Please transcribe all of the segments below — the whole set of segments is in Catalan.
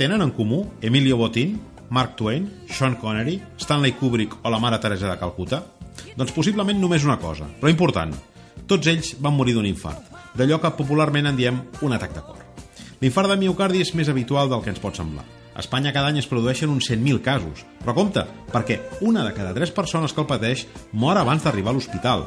Tenen en comú Emilio Botín, Mark Twain, Sean Connery, Stanley Kubrick o la mare Teresa de Calcuta? Doncs possiblement només una cosa, però important. Tots ells van morir d'un infart, d'allò que popularment en diem un atac de cor. L'infart de miocardi és més habitual del que ens pot semblar. A Espanya cada any es produeixen uns 100.000 casos, però compte, perquè una de cada tres persones que el pateix mor abans d'arribar a l'hospital.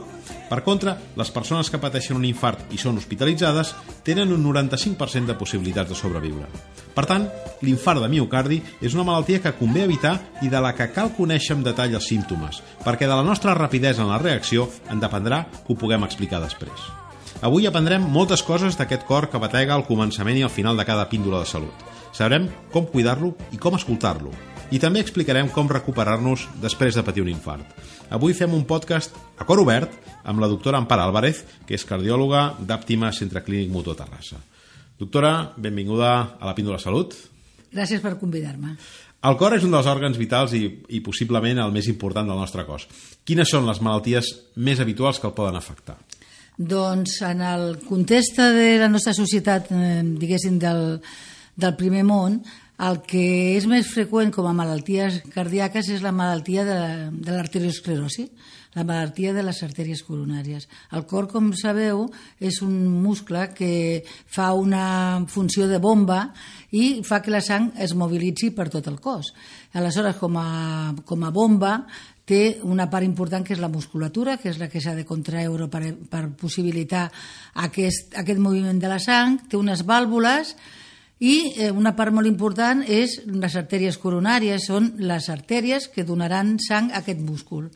Per contra, les persones que pateixen un infart i són hospitalitzades tenen un 95% de possibilitats de sobreviure. Per tant, l'infart de miocardi és una malaltia que convé evitar i de la que cal conèixer amb detall els símptomes, perquè de la nostra rapidesa en la reacció en dependrà que ho puguem explicar després. Avui aprendrem moltes coses d'aquest cor que batega al començament i al final de cada píndola de salut. Sabrem com cuidar-lo i com escoltar-lo. I també explicarem com recuperar-nos després de patir un infart. Avui fem un podcast a cor obert amb la doctora Ampar Álvarez, que és cardiòloga d'Àptima Centre Clínic Mutu Terrassa. Doctora, benvinguda a la Píndola Salut. Gràcies per convidar-me. El cor és un dels òrgans vitals i, i possiblement el més important del nostre cos. Quines són les malalties més habituals que el poden afectar? Doncs en el context de la nostra societat, eh, diguéssim, del, del primer món, el que és més freqüent com a malalties cardíaques és la malaltia de, de l'arteriosclerosi, la malaltia de les artèries coronàries. El cor, com sabeu, és un muscle que fa una funció de bomba i fa que la sang es mobilitzi per tot el cos. Aleshores, com a, com a bomba, té una part important que és la musculatura, que és la que s'ha de contraeure per, per possibilitar aquest, aquest moviment de la sang, té unes vàlvules i eh, una part molt important és les artèries coronàries, són les artèries que donaran sang a aquest múscul.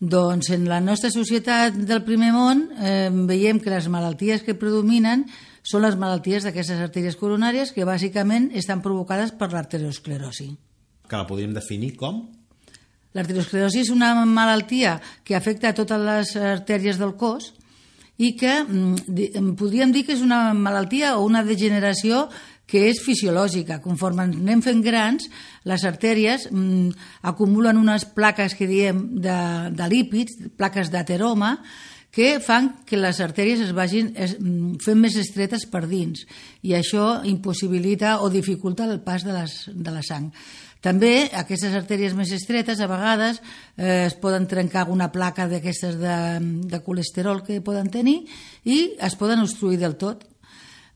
Doncs en la nostra societat del primer món eh, veiem que les malalties que predominen són les malalties d'aquestes artèries coronàries que bàsicament estan provocades per l'arteriosclerosi. Que la podríem definir com? L'arteriosclerosi és una malaltia que afecta a totes les artèries del cos i que mm, podríem dir que és una malaltia o una degeneració que és fisiològica. Conforme ens anem fent grans, les artèries mm, acumulen unes plaques que diem de, de lípids, plaques d'ateroma, que fan que les artèries es vagin es, mm, fent més estretes per dins i això impossibilita o dificulta el pas de, les, de la sang. També aquestes artèries més estretes a vegades eh, es poden trencar una placa d'aquestes de, de colesterol que poden tenir i es poden obstruir del tot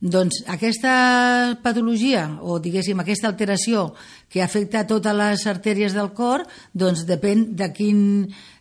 doncs aquesta patologia, o diguéssim aquesta alteració que afecta totes les artèries del cor, doncs depèn de, quin,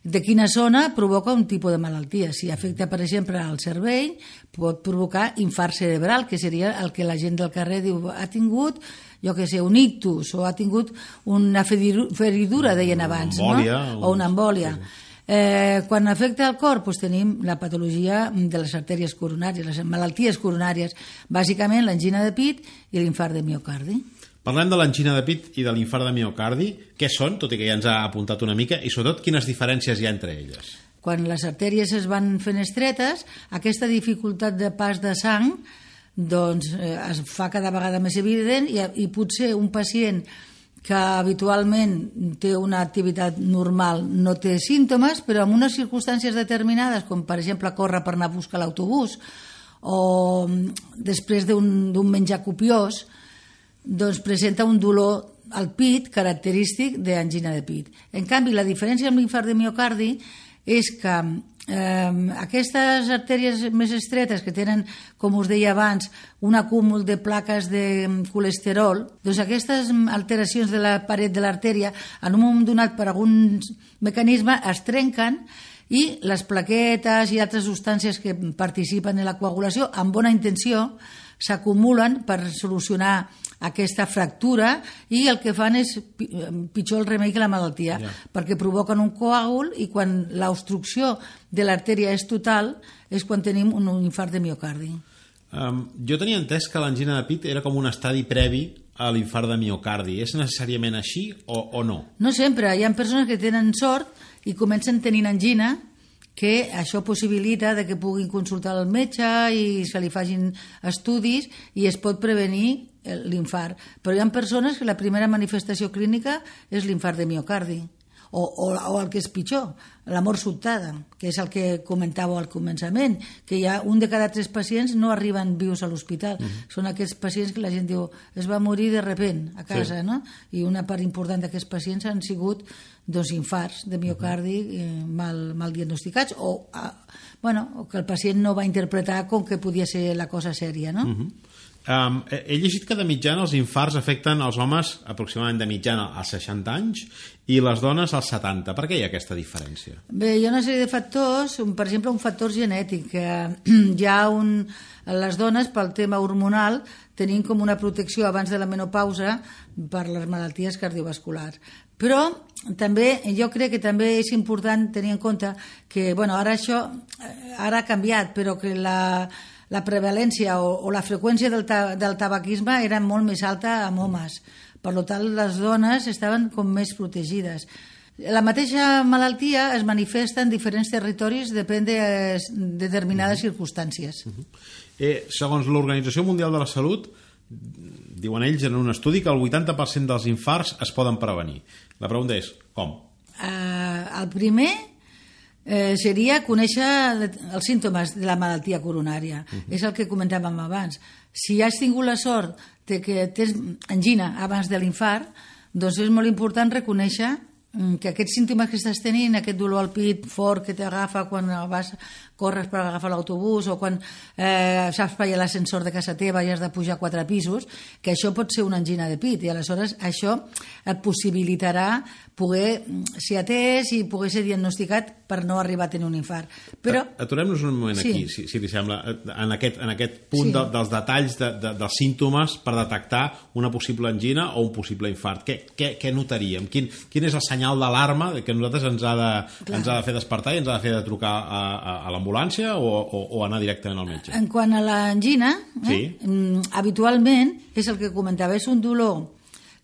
de quina zona provoca un tipus de malaltia. Si afecta, per exemple, al cervell, pot provocar infart cerebral, que seria el que la gent del carrer diu ha tingut jo que sé, un ictus o ha tingut una feridura, deien abans, una embòlia, no? o una embòlia. Sí. Eh, quan afecta el cor doncs tenim la patologia de les artèries coronàries, les malalties coronàries, bàsicament l'angina de pit i l'infart de miocardi. Parlem de l'angina de pit i de l'infart de miocardi. Què són, tot i que ja ens ha apuntat una mica, i sobretot quines diferències hi ha entre elles? Quan les artèries es van fent estretes, aquesta dificultat de pas de sang doncs, eh, es fa cada vegada més evident i, i potser un pacient que habitualment té una activitat normal, no té símptomes, però en unes circumstàncies determinades, com per exemple córrer per anar a buscar l'autobús o mm, després d'un menjar copiós, doncs presenta un dolor al pit característic d'angina de pit. En canvi, la diferència amb l'infart de miocardi és que eh, aquestes artèries més estretes que tenen, com us deia abans, un acúmul de plaques de colesterol, doncs aquestes alteracions de la paret de l'artèria, en un moment donat per algun mecanisme, es trenquen i les plaquetes i altres substàncies que participen en la coagulació amb bona intenció s'acumulen per solucionar aquesta fractura i el que fan és eh, pitjor el remei que la malaltia, Ja. perquè provoquen un coàgul i quan l'obstrucció de l'artèria és total és quan tenim un, infart de miocardi. Um, jo tenia entès que l'angina de pit era com un estadi previ a l'infart de miocardi. És necessàriament així o, o no? No sempre, hi ha persones que tenen sort i comencen tenint angina que això possibilita de que puguin consultar el metge i se li facin estudis i es pot prevenir l'infart. Però hi ha persones que la primera manifestació clínica és l'infart de miocardi o, o, o el que és pitjor, la mort sobtada, que és el que comentàveu al començament, que hi ha un de cada tres pacients no arriben vius a l'hospital. Són aquests pacients que la gent diu es va morir de repent a casa, Sí. no? I una part important d'aquests pacients han sigut doncs, infarts de miocardi eh, mal, mal diagnosticats o, ah, bueno, o que el pacient no va interpretar com que podia ser la cosa sèria, no? Um, he llegit que de mitjana els infarts afecten els homes aproximadament de mitjana als 60 anys i les dones als 70. Per què hi ha aquesta diferència? Bé, hi ha una sèrie de factors, un- per exemple, un factor genètic. que Hi ha un, les dones, pel tema hormonal, tenim com una protecció abans de la menopausa per les malalties cardiovasculars. Però també, jo crec que també és important tenir en compte que, bueno, ara això eh, ara ha canviat, però que la, la prevalència o, o la freqüència del, ta, del tabaquisme era molt més alta amb homes. Per tant, les dones estaven com més protegides. La mateixa malaltia es manifesta en diferents territoris depèn de determinades circumstàncies. Eh, segons l'Organització Mundial de la Salut, diuen ells en un estudi que el 80% dels infarts es poden prevenir. La pregunta és, com? Eh, el primer eh, seria conèixer els símptomes de la malaltia coronària. És el que comentàvem abans. Si has tingut la sort de que tens angina abans de l'infart, doncs és molt important reconèixer mm, que aquests símptomes que estàs tenint, aquest dolor al pit fort que t'agafa quan vas, corres per agafar l'autobús o quan eh, saps pagar l'ascensor de casa teva i has de pujar quatre pisos, que això pot ser una angina de pit i aleshores això et possibilitarà poder mm, ser atès i poder ser diagnosticat per no arribar a tenir un infart. Però Aturem-nos un moment Sí. aquí, si, si li sembla, en aquest, en aquest punt Sí. de, dels detalls de, de, dels símptomes per detectar una possible angina o un possible infart. Què, què, què notaríem? Quin, quin és el senyal d'alarma que nosaltres ens ha, de, ens ha de fer despertar i ens ha de fer de trucar a, a, a l'ambulància o, o, o anar directament al metge? En quant a l'angina, eh, Sí. mm, habitualment, és el que comentava, és un dolor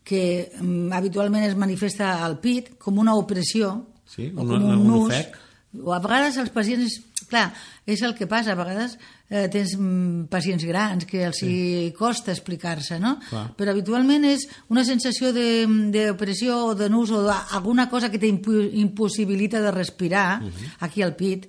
que mm, habitualment es manifesta al pit com una opressió Sí, o com un un nus. ofec. O a vegades els pacients... Clar, és el que passa, a vegades eh, tens mm, pacients grans que els hi costa explicar-se, no? Clar. Però habitualment és una sensació de- d'opressió o de nus o d'alguna cosa que t'impossibilita de respirar aquí al pit.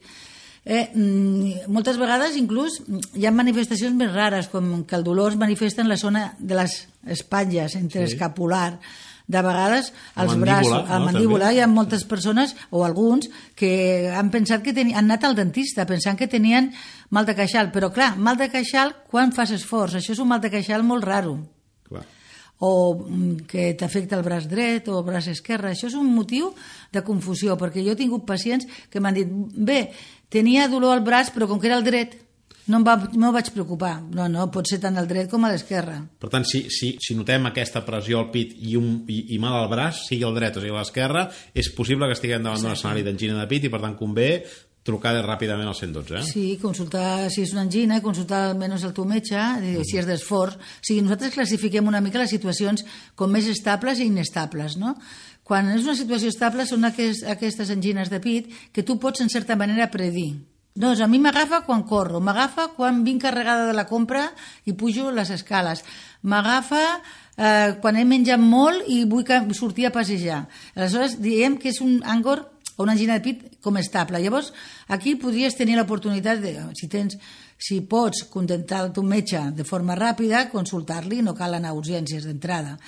Eh, mm, moltes vegades inclús hi ha manifestacions més rares com que el dolor es manifesta en la zona de les espatlles, entre Sí. escapular de vegades mandíbula, braços, a no, la mandíbula, també. hi ha moltes persones o alguns que han pensat que teni, han anat al dentista pensant que tenien mal de queixal, però clar, mal de queixal quan fas esforç, això és un mal de queixal molt raro. O mm, que t'afecta el braç dret o el braç esquerre. Això és un motiu de confusió, perquè jo he tingut pacients que m'han dit bé, tenia dolor al braç, però com que era el dret, no em, va, no em vaig preocupar. No, no, pot ser tant el dret com a l'esquerre. Per tant, si, si, si notem aquesta pressió al pit i, un, i, i mal al braç, sigui el dret o sigui l'esquerra, és possible que estiguem davant d'un escenari d'angina de pit i, per tant, convé trucar ràpidament al 112. Eh? Sí, consultar si és una angina, consultar almenys el teu metge, eh, si és d'esforç. O sigui, nosaltres classifiquem una mica les situacions com més estables i inestables, no? Quan és una situació estable són aquest, aquestes angines de pit que tu pots, en certa manera, predir. Doncs a mi m'agafa quan corro, m'agafa quan vinc carregada de la compra i pujo les escales, m'agafa eh, quan he menjat molt i vull sortir a passejar. Aleshores, diem que és un angor o una angina de pit com estable. Llavors, aquí podries tenir l'oportunitat de, si tens si pots contentar el teu metge de forma ràpida, consultar-li, no cal anar a urgències d'entrada.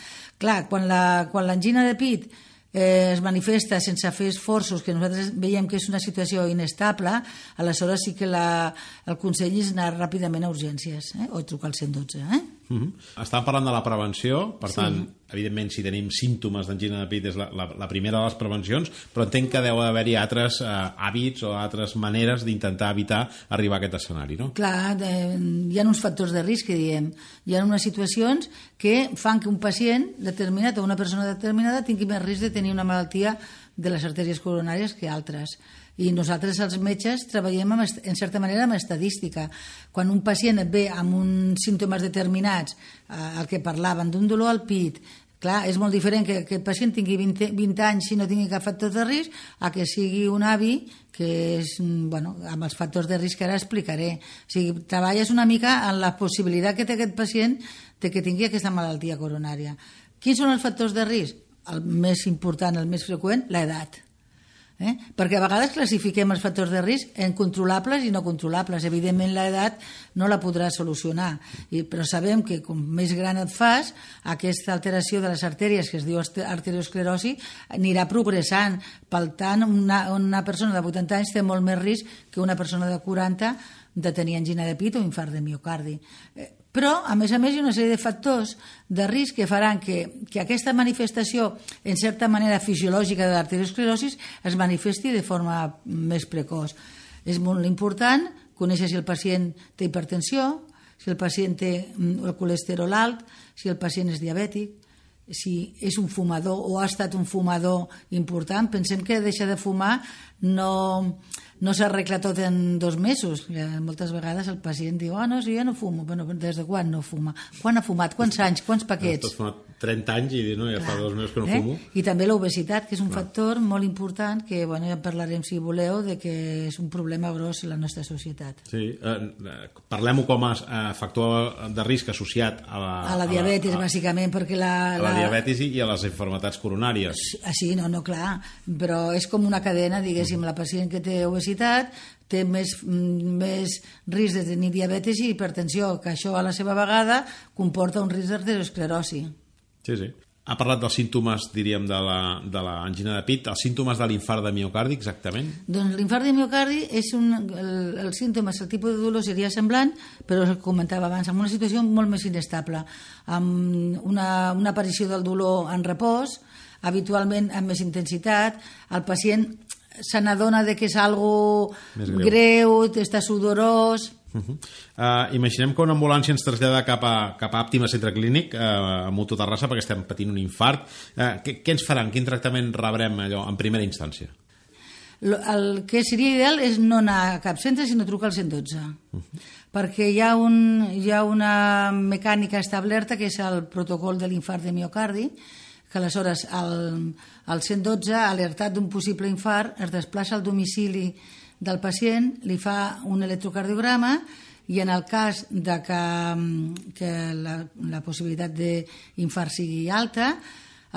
Clar, quan la- quan l'angina de pit eh, es manifesta sense fer esforços, que nosaltres veiem que és una situació inestable, aleshores sí que la, el consell és anar ràpidament a urgències, eh? o trucar al 112. Eh? Mm -hmm. Estàvem parlant de la prevenció, per Sí. tant, evidentment, si tenim símptomes d'angina de pit és la, la, la primera de les prevencions, però entenc que deu haver-hi altres eh, hàbits o altres maneres d'intentar evitar arribar a aquest escenari, no? Clar, de, hi ha uns factors de risc que diem. Hi ha unes situacions que fan que un pacient determinat o una persona determinada tingui més risc de tenir una malaltia de les artèries coronàries que altres. I nosaltres, els metges, treballem amb, en certa manera amb estadística. Quan un pacient et ve amb uns símptomes determinats, eh, el que parlaven d'un dolor al pit, clar, és molt diferent que aquest pacient tingui 20, 20 anys i no tingui cap factor de risc a que sigui un avi que és, mm, bueno, amb els factors de risc que ara explicaré. O sigui, treballes una mica en la possibilitat que té aquest pacient de que tingui aquesta malaltia coronària. Quins són els factors de risc? El més important, el més freqüent, l'edat. Eh? Perquè a vegades classifiquem els factors de risc en controlables i no controlables. Evidentment, l'edat no la podrà solucionar, I, però sabem que com més gran et fas, aquesta alteració de les artèries, que es diu arteriosclerosi, anirà progressant. Per tant, una, una persona de 80 anys té molt més risc que una persona de 40 de tenir angina de pit o infart de miocardi. Eh, però, a més a més, hi ha una sèrie de factors de risc que faran que, que aquesta manifestació, en certa manera fisiològica de l'arteriosclerosi, es manifesti de forma més precoç. És molt important conèixer si el pacient té hipertensió, si el pacient té mm, el colesterol alt, si el pacient és diabètic, si és un fumador o ha estat un fumador important. Pensem que deixar de fumar no, no s'arregla tot en dos mesos. Ja, moltes vegades el pacient diu, ah, oh, no, si ja no fumo. Bueno, des de quan no fuma? Quan ha fumat? Quants anys? Quants paquets? Tot fumat 30 anys i no, ja Clar. fa dos mesos que no eh? fumo. I també l'obesitat, que és un Clar. factor molt important que, bueno, ja parlarem, si voleu, de que és un problema gros en la nostra societat. Sí, eh, parlem-ho com a eh, factor de risc associat a la... A la diabetis, a la, a, bàsicament, perquè la... A la, la diabetis i a les enfermetats coronàries. Ah, sí, no, no, clar, però és com una cadena, diguéssim, la pacient que té obesitat té més, mm, més risc de tenir diabetes i hipertensió, que això a la seva vegada comporta un risc d'arteriosclerosi. Sí, sí. Ha parlat dels símptomes, diríem, de l'angina la, de, de pit, els símptomes de l'infart de miocardi, exactament? Doncs l'infart de miocardi és un... El, el símptoma, el tipus de dolor seria semblant, però el comentava abans, amb una situació molt més inestable, amb una, una aparició del dolor en repòs, habitualment amb més intensitat, el pacient se n'adona de que és algo greu. greu, està sudorós... Uh -huh. uh, imaginem que una ambulància ens trasllada cap a, cap a Àptima Centre Clínic uh, a Mutu Terrassa perquè estem patint un infart uh, què, què ens faran? Quin tractament rebrem allò en primera instància? El que seria ideal és no anar a cap centre sinó trucar al 112 uh -huh. perquè hi ha, un, hi ha una mecànica establerta que és el protocol de l'infart de miocardi que aleshores el, el 112, alertat d'un possible infart, es desplaça al domicili del pacient, li fa un electrocardiograma i en el cas de que, que la, la possibilitat d'infart sigui alta,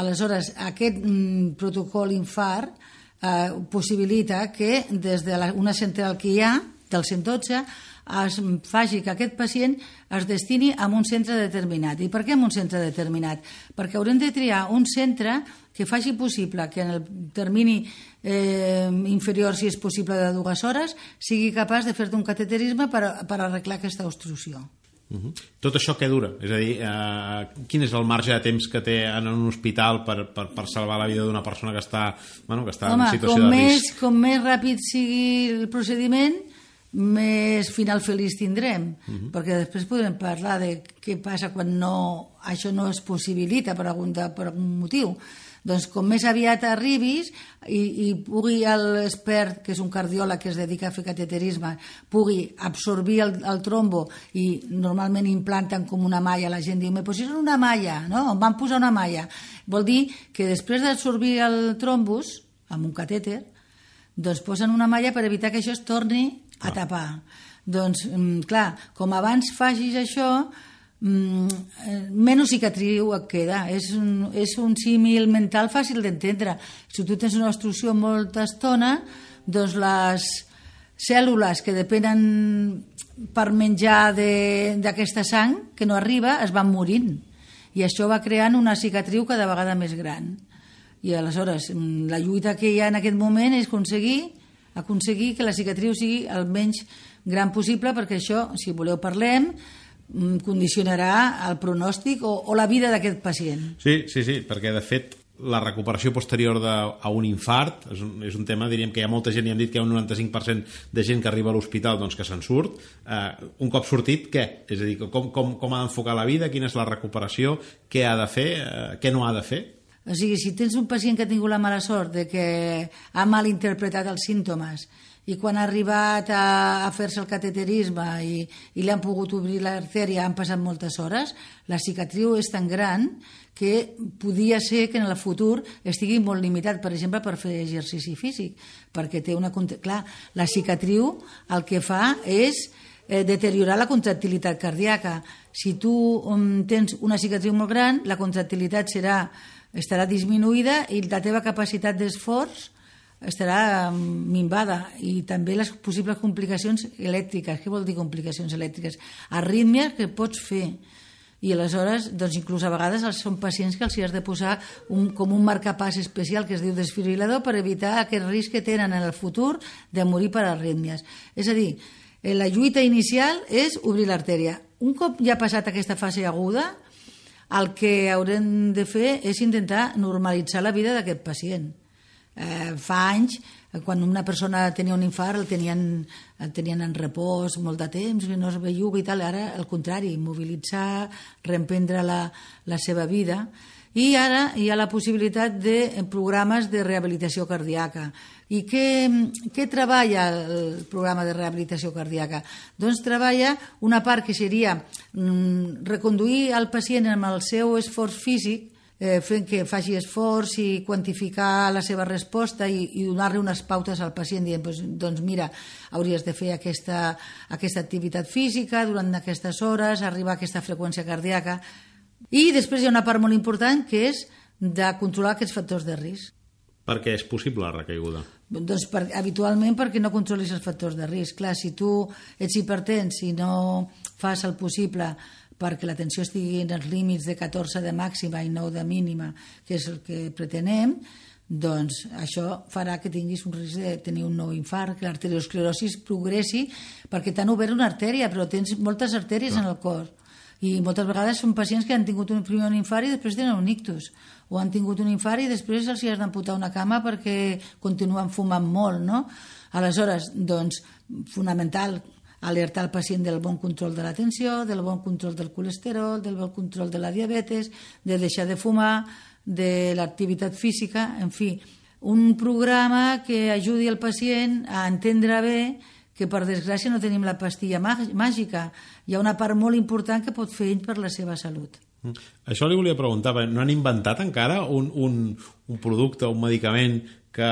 aleshores aquest mm, protocol infart eh, possibilita que des de la, una central que hi ha, del 112, es faci que aquest pacient es destini a un centre determinat. I per què en un centre determinat? Perquè haurem de triar un centre que faci possible que en el termini eh, inferior, si és possible, de dues hores, sigui capaç de fer-te un cateterisme per, per arreglar aquesta obstrucció. Uh -huh. Tot això què dura? És a dir, eh, quin és el marge de temps que té en un hospital per, per, per salvar la vida d'una persona que està, bueno, que està Home, en situació de risc? Més, com més ràpid sigui el procediment, més final feliç tindrem, uh mhm. -huh. perquè després podrem parlar de què passa quan no, això no es possibilita per algun, per algun motiu. Doncs com més aviat arribis i, i pugui l'expert, que és un cardiòleg que es dedica a fer cateterisme, pugui absorbir el, el trombo i normalment implanten com una malla, la gent diu, me posaran una malla, no? Em van posar una malla. Vol dir que després d'absorbir el trombus, amb un catèter, doncs posen una malla per evitar que això es torni a tapar. Doncs, mm, clar, com abans facis això, mm, eh, menys cicatriu et queda. És un, és un símil mental fàcil d'entendre. Si tu tens una obstrucció molta estona, doncs les cèl·lules que depenen per menjar d'aquesta sang que no arriba es van morint i això va creant una cicatriu cada vegada més gran i aleshores mm, la lluita que hi ha en aquest moment és aconseguir aconseguir que la cicatriu sigui el menys gran possible, perquè això, si voleu parlem, mm, condicionarà el pronòstic o, o la vida d'aquest pacient. Sí, sí, sí, perquè de fet la recuperació posterior de, a un infart és un, és un tema, diríem que hi ha molta gent i hem dit que hi ha un 95% de gent que arriba a l'hospital doncs, que se'n surt. Eh, un cop sortit, què? És a dir, com, com, com ha d'enfocar la vida, quina és la recuperació? Què ha de fer, eh, què no ha de fer o sigui, si tens un pacient que ha tingut la mala sort de que ha malinterpretat els símptomes i quan ha arribat a, a fer-se el cateterisme i, i li han pogut obrir l'artèria han passat moltes hores, la cicatriu és tan gran que podia ser que en el futur estigui molt limitat, per exemple, per fer exercici físic, perquè té una... Clar, la cicatriu el que fa és eh, deteriorar la contractilitat cardíaca. Si tu um, tens una cicatriu molt gran, la contractilitat serà, estarà disminuïda i la teva capacitat d'esforç estarà minvada i també les possibles complicacions elèctriques. Què vol dir complicacions elèctriques? Arrítmies que pots fer i aleshores, doncs inclús a vegades són pacients que els hi has de posar un, com un marcapàs especial que es diu desfibrilador per evitar aquest risc que tenen en el futur de morir per arrítmies. És a dir, eh, la lluita inicial és obrir l'artèria. Un cop ja ha passat aquesta fase aguda, el que haurem de fer és intentar normalitzar la vida d'aquest pacient eh, fa anys quan una persona tenia un infart el tenien, el tenien en repòs molt de temps, no es belluga i tal, ara al contrari, mobilitzar, reemprendre la, la seva vida i ara hi ha la possibilitat de programes de rehabilitació cardíaca. I què, què treballa el programa de rehabilitació cardíaca? Doncs treballa una part que seria mm, reconduir el pacient amb el seu esforç físic eh, fent que faci esforç i quantificar la seva resposta i, i donar-li unes pautes al pacient dient, doncs, doncs mira, hauries de fer aquesta, aquesta activitat física durant aquestes hores, arribar a aquesta freqüència cardíaca. I després hi ha una part molt important que és de controlar aquests factors de risc. Perquè és possible la recaiguda? Doncs per, habitualment perquè no controlis els factors de risc. Clar, si tu ets hipertens i no fas el possible perquè la tensió estigui en els límits de 14 de màxima i 9 de mínima, que és el que pretenem, doncs això farà que tinguis un risc de tenir un nou infart, que l'arteriosclerosi progressi, perquè t'han obert una artèria, però tens moltes artèries no. en el cor. I moltes vegades són pacients que han tingut un primer infart i després tenen un ictus, o han tingut un infart i després els hi has d'amputar una cama perquè continuen fumant molt, no? Aleshores, doncs, fonamental alertar el pacient del bon control de la tensió, del bon control del colesterol, del bon control de la diabetes, de deixar de fumar, de l'activitat física, en fi, un programa que ajudi el pacient a entendre bé que per desgràcia no tenim la pastilla màgica. Hi ha una part molt important que pot fer ell per la seva salut. Mm. Això li volia preguntar, no han inventat encara un, un, un producte, un medicament que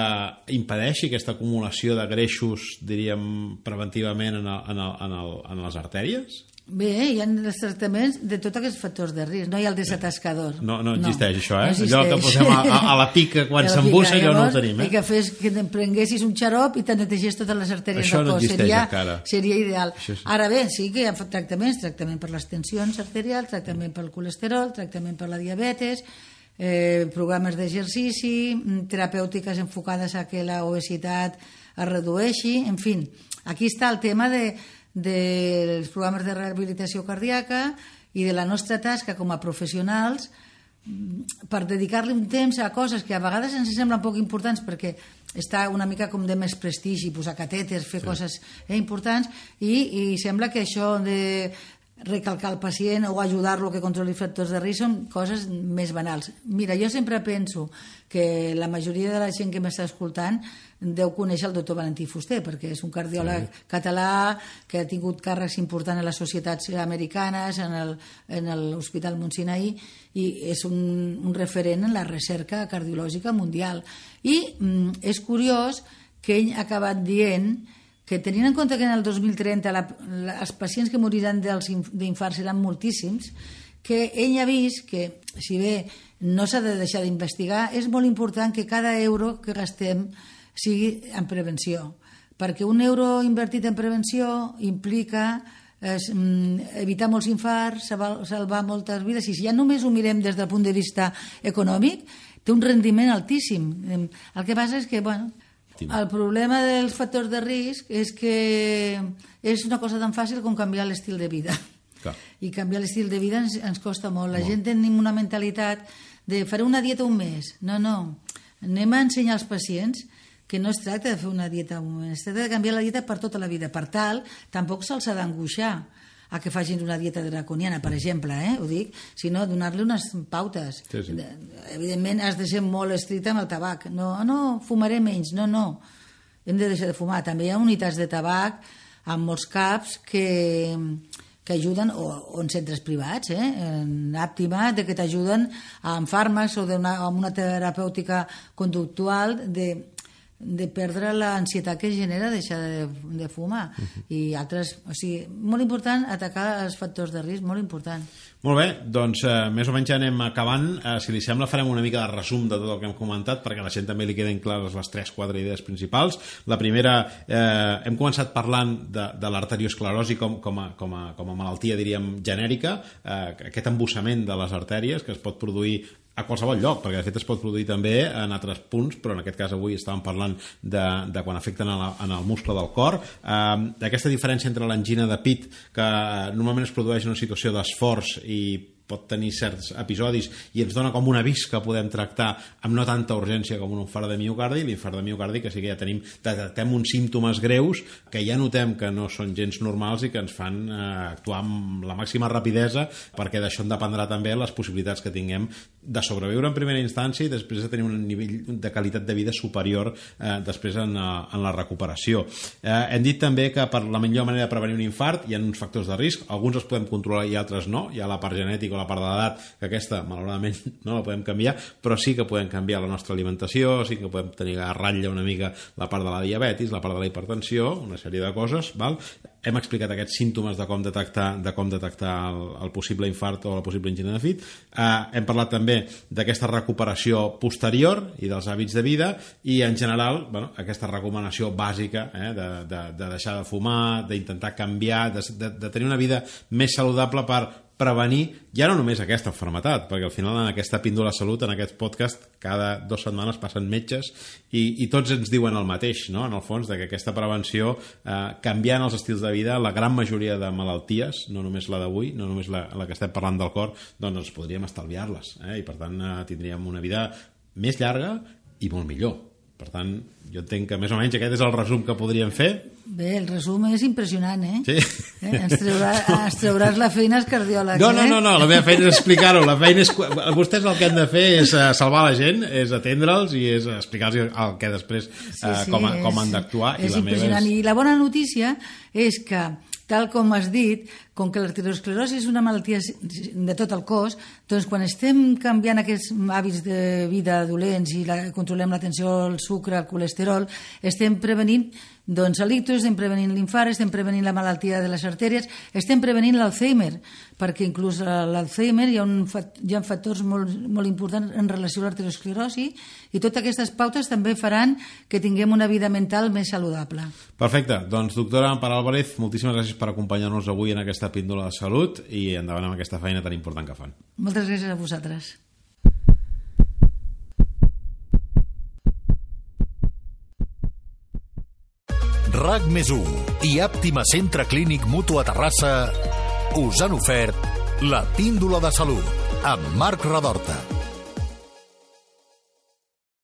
impedeixi aquesta acumulació de greixos, diríem, preventivament en, el, en, el, en, el, en les artèries? Bé, hi ha els tractaments de tots aquests factors de risc, no hi ha el desatascador. No, no existeix no, això, eh? No existeix. Allò que posem a, a, a la pica quan s'embussa, allò no ho tenim, eh? I que fes que prenguessis un xarop i te netegés totes les artèries això del cos. No seria, encara. seria ideal. Això sí. Ara bé, sí que hi ha tractaments, tractament per les tensions arterials, tractament pel colesterol, tractament per la diabetes, eh, programes d'exercici, mm, terapèutiques enfocades a que la obesitat es redueixi, en fi, aquí està el tema de, dels programes de rehabilitació cardíaca i de la nostra tasca com a professionals mm, per dedicar-li un temps a coses que a vegades ens semblen poc importants perquè està una mica com de més prestigi, posar catèters, fer sí. coses eh, importants i, i sembla que això de recalcar el pacient o ajudar-lo que controli factors de risc són coses més banals. Mira, jo sempre penso que la majoria de la gent que m'està escoltant deu conèixer el doctor Valentí Fuster, perquè és un cardiòleg sí. català que ha tingut càrrecs importants en les societats americanes, en l'Hospital Montsinaí, i és un, un referent en la recerca cardiològica mundial. I mm, és curiós que ell ha acabat dient que tenint en compte que en el 2030 la, la, els pacients que moriran d'infarts seran moltíssims, que ell ha vist que, si bé no s'ha de deixar d'investigar, és molt important que cada euro que gastem sigui en prevenció, perquè un euro invertit en prevenció implica es, mm, evitar molts infarts, salvar, salvar moltes vides, i si ja només ho mirem des del punt de vista econòmic, té un rendiment altíssim. El que passa és que, bueno, el problema dels factors de risc és que és una cosa tan fàcil com canviar l'estil de vida. Clar. I canviar l'estil de vida ens, ens costa molt. La molt. gent tenim una mentalitat de faré una dieta un mes. No, no. Anem a ensenyar als pacients que no es tracta de fer una dieta un mes, es tracta de canviar la dieta per tota la vida. Per tal, tampoc se'ls ha d'angoixar a que facin una dieta draconiana, per exemple, eh? ho dic, sinó donar-li unes pautes. Sí, sí. Evidentment has de ser molt estricte amb el tabac. No, no, fumaré menys, no, no. Hem de deixar de fumar. També hi ha unitats de tabac amb molts caps que, que ajuden, o, o en centres privats, eh? en Àptima, de que t'ajuden amb fàrmacs o una, amb una terapèutica conductual de de perdre l'ansietat que genera deixar de, de fumar. Uh -huh. i altres, o sigui, molt important atacar els factors de risc, molt important. Molt bé, doncs eh, més o menys ja anem acabant. Eh, si li sembla farem una mica de resum de tot el que hem comentat perquè a la gent també li queden clares les 3-4 idees principals. La primera, eh, hem començat parlant de, de l'arteriosclerosi com, com, a, com, a, com a malaltia diríem genèrica, eh, aquest embussament de les artèries que es pot produir a qualsevol lloc, perquè de fet es pot produir també en altres punts, però en aquest cas avui estàvem parlant de, de quan afecten en, la, en el muscle del cor, eh, d'aquesta diferència entre l'angina de pit, que normalment es produeix en una situació d'esforç i pot tenir certs episodis i ens dona com un avís que podem tractar amb no tanta urgència com un infart de miocardi l'infart de miocardi que sí que ja tenim detectem uns símptomes greus que ja notem que no són gens normals i que ens fan eh, actuar amb la màxima rapidesa perquè d'això en dependrà també les possibilitats que tinguem de sobreviure en primera instància i després de tenir un nivell de qualitat de vida superior eh, després en, eh, en la recuperació. Eh, hem dit també que per la millor manera de prevenir un infart hi ha uns factors de risc. Alguns els podem controlar i altres no. Hi ha la part genètica o la part de l'edat, que aquesta, malauradament, no la podem canviar, però sí que podem canviar la nostra alimentació, sí que podem tenir a ratlla una mica la part de la diabetis, la part de la hipertensió, una sèrie de coses, val? hem explicat aquests símptomes de com detectar, de com detectar el, el possible infart o la possible angina de fit. Eh, hem parlat també d'aquesta recuperació posterior i dels hàbits de vida i, en general, bueno, aquesta recomanació bàsica eh, de, de, de deixar de fumar, d'intentar canviar, de, de, de tenir una vida més saludable per prevenir ja no només aquesta malaltia, perquè al final en aquesta píndola salut, en aquest podcast, cada dues setmanes passen metges i, i tots ens diuen el mateix, no? en el fons, de que aquesta prevenció, eh, canviant els estils de vida, la gran majoria de malalties, no només la d'avui, no només la, la que estem parlant del cor, doncs ens podríem estalviar-les, eh? i per tant eh, tindríem una vida més llarga i molt millor. Per tant, jo entenc que més o menys aquest és el resum que podríem fer. Bé, el resum és impressionant, eh? Sí. Eh? Ens, traurà, ens trauràs la feina als cardiòlegs, no, no, eh? no, no, la meva feina és explicar-ho. La feina és... Vostès el que han de fer és eh, salvar la gent, és atendre'ls i és explicar-los el que després sí, sí, eh, com, com han d'actuar. És, és i impressionant. És... I la bona notícia és que tal com has dit, com que l'arteriosclerosi és una malaltia de tot el cos, doncs quan estem canviant aquests hàbits de vida dolents i la, controlem la tensió, el sucre, el colesterol, estem prevenint doncs l'ictus, estem prevenint l'infart, estem prevenint la malaltia de les artèries, estem prevenint l'Alzheimer, perquè inclús l'Alzheimer hi ha, un, hi ha factors molt, molt importants en relació a l'arteriosclerosi i totes aquestes pautes també faran que tinguem una vida mental més saludable. Perfecte. Doncs, doctora Ampar Álvarez, moltíssimes gràcies per acompanyar-nos avui en aquesta píndola de salut i endavant amb aquesta feina tan important que fan. Moltes gràcies a vosaltres. RAC més i Àptima Centre Clínic Mutu a Terrassa us han ofert la píndola de salut amb Marc Radorta.